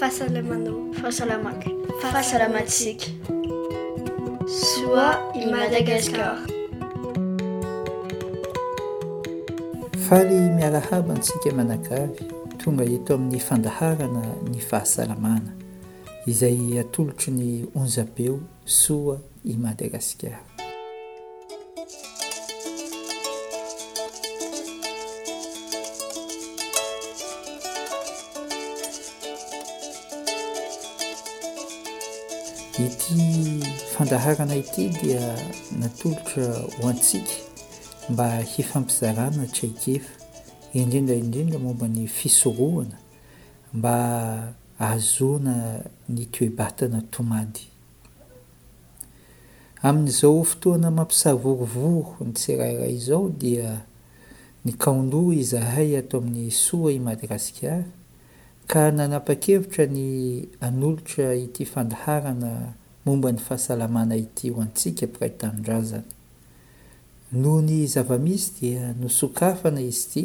Fahasalamanao. Fahasalamako. Fahasalamantsika. Soa i Madagascar. Faly miara haba antsika manakavy tonga eto amin'ny fandaharana ny fahasalamana izay atolotry ny onjam-peo Soa i Madagasikara. Ity fandaharana ity dia natolotra ho antsika mba hifampizarana traikefa, indrindra indrindra momba ny fisorohana mba ahazoana ny toe-batana tomady. Amin'izao fotoana mampisavorovoro ny tsirairay izao dia nikaon-doha izahay ato amin'ny Soa i Madagasikara ka nanapa-kevitra ny hanolotra ity fandaharana momba ny fahasalamana ity ho antsika mpiray tanindrazana. Noho ny zava-misy dia nosokafana izy ity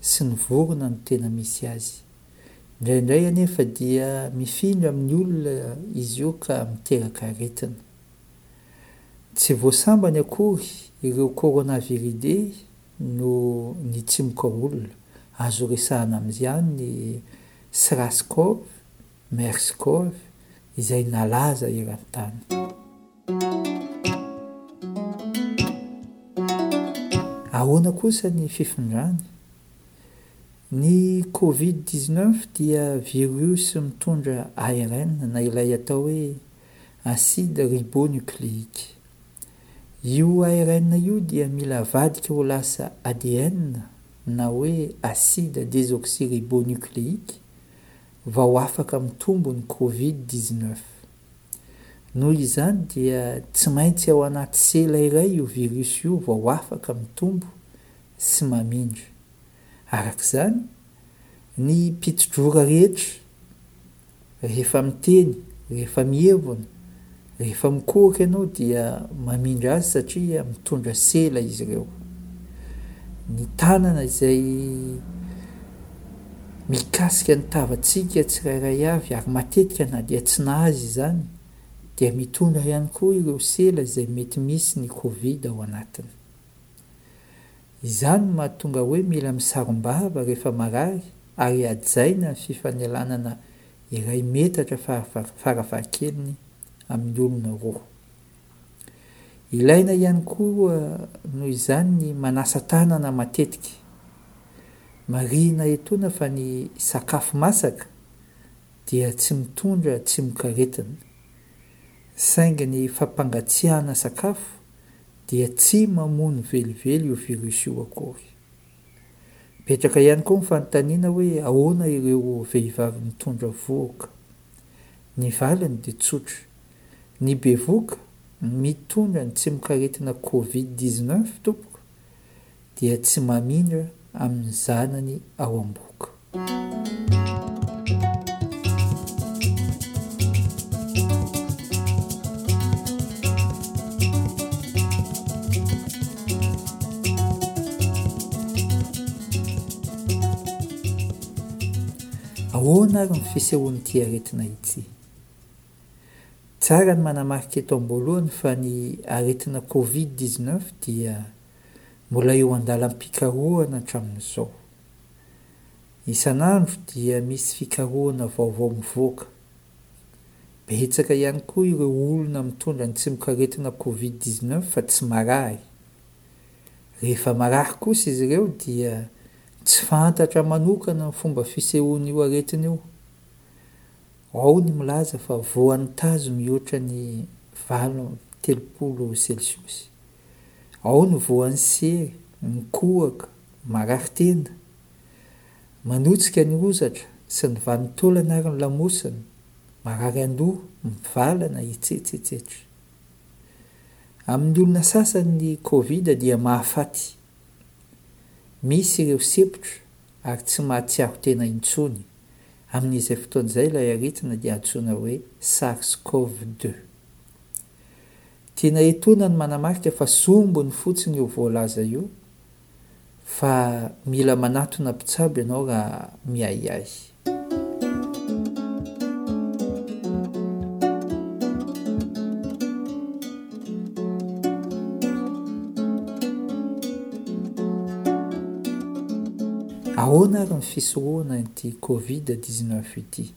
sy ny vorona no tena misy azy. Indraindray anefa dia mifindra amin'ny olona izy io ka miteraka aretina. Tsy voasambany akory ireo Coronaviridae no nitsimoka olona. Azo resahana amin'izany ny SRAS-CoV, Mers-Cov izay nalaza eran-tany. Ahoana kosa ny fifindrany? Ny covid dix-neuf dia virus mitondra ARN na ilay atao hoe acide ribonucléique. Io ARN io dia mila avadika ho lasa ADN na hoe acide désoxyribonucléique vao afaka mitombo ny covid dix-neuf. Noho izany dia tsy maintsy ao anaty sela iray io virus io vao afaka mitombo sy mamindra. Araka izany, ny mpitodrora rehetra, rehefa miteny, rehefa mihevona, rehefa mikohoka ianao dia mamindra azy satria mitondra sela izy ireo. Ny tanana izay. mikasika ny tavantsika tsirairay avy ary matetika na dia tsy nahazo izany dia mitondra ihany koa ireo sela izay mety misy ny covid ao anatiny. Izany no mahatonga hoe mila misarom-bava rehefa marary ary hajaina ny fifanelanana iray metatra farafahakeliny amin'ny olona roa. Ilaina ihany koa noho izany ny manasa tanana matetika. Marihina etoana fa ny sakafo masaka dia tsy mitondra tsimokaretina. Saingy ny fampangatsiahana sakafo dia tsy mamono velively io virus io akory. Mipetraka ihany koa ny fanontaniana hoe ahoana ireo vehivavy mitondra vohoka? Ny valiny dia tsotra. Ny bevoka mitondra ny tsimokaretina covid dix-neuf tompoko dia tsy mamindra amin'ny zanany ao am-bohoka. Ahoana ary ny fisehoan'ity aretina ity? Tsara ny manamarika eto am-boalohany fa ny aretina Covid dix-neuf dia mbola eo an-dalam-pikarohana hatramin'izao. Isan'andro dia misy fikarohana vaovao mivoaka. Betsaka ihany koa ireo olona mitondra ny tsimokaretina Covid dix-neuf fa tsy marary. Rehefa marary kosa izy ireo dia tsy fantatra manokana ny fomba fisehoan'io aretina io. Ao ny milaza fa voan'ny tazo mihoatra ny valo amby telopolo celsius. Ao ny voan'ny sery, ny kohaka, marary tenda, manotsika ny hozatra sy ny vanin-taolana ary ny lamosina, marary andoha, mivalana, ets ets. Amin'ny olona sasany ny covid dia mahafaty. Misy ireo sempotra ary tsy mahatsiaro tena intsony. Amin'izay fotoana izay ilay aretina dia antsoina hoe SARS-CoV deux. Tiana etoana ny manamarika fa sombiny fotsiny io voalaza io fa mila manatona mpitsabo ianao raha miahiahy. Ahoana ary ny fisorohana ity covid dix-neuf ity?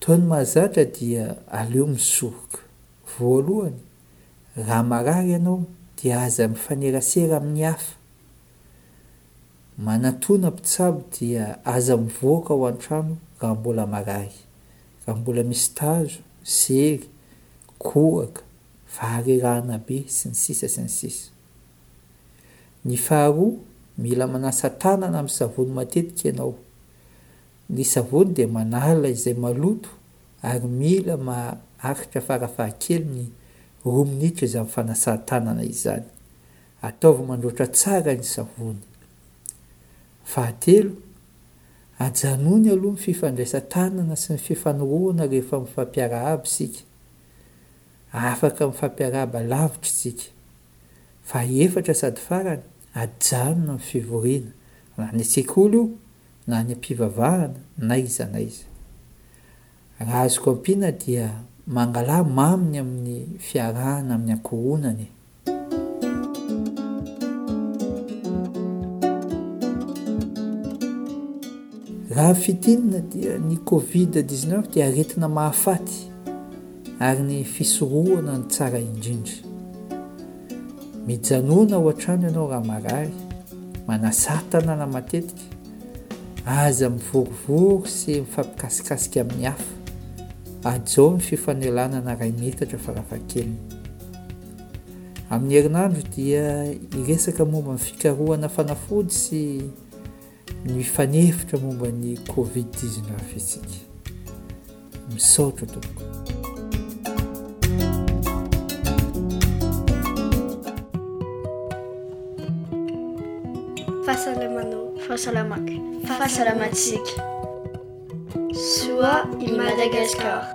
Toa ny mahazatra dia aleo misoroka. Voalohany, raha marary ianao dia aza mifanerasera amin'ny hafa. Manatòna mpitsabo dia aza mivoaka ao an-trano raha mbola marary. Raha mbola misy tazo, sery, kohaka, faharerahana be, sy ny sisa sy ny sisa. Ny faharoa, mila manasa tanana amin'ny savony matetika ianao. Ny savony dia manala izay maloto ary mila maharitra farafahakeliny roa minitra izany fanasan-tanana izany. Ataovy mandroatra tsara ny savony. Fahatelo, ajanony aloha ny fifandraisan-tanana sy ny fifanohana rehefa mifampiarahaba isika. Afaka mifampiarahaba lavitra isika. Fahaefatra sady farany, ajanona ny fivoriana, na any an-tsekoly io, na any am-pivavahana, na iza na iza. Raha azoko ampiana dia mangalà mamy ny amin'ny fiarahana amin'ny ankohonana e! Raha fintinina dia ny Covid dix neuf dia aretina mahafaty ary ny fisorohana no tsara indrindra. Mijanona ao an-trano ianao raha marary, manasà tanana matetika, aza mivorivory sy mifampikasikasika amin'ny hafa, hajao ny fifanelanana iray metatra farafahakeliny. Amin'ny herinandro dia hiresaka momba ny fikarohana fanafody sy ny mifanefitra momba ny Covid-19 isika. Misaotra tompoko. Fahasalamanao. Fahasalamako. Fahasalamantsika. Soa i Madagascar.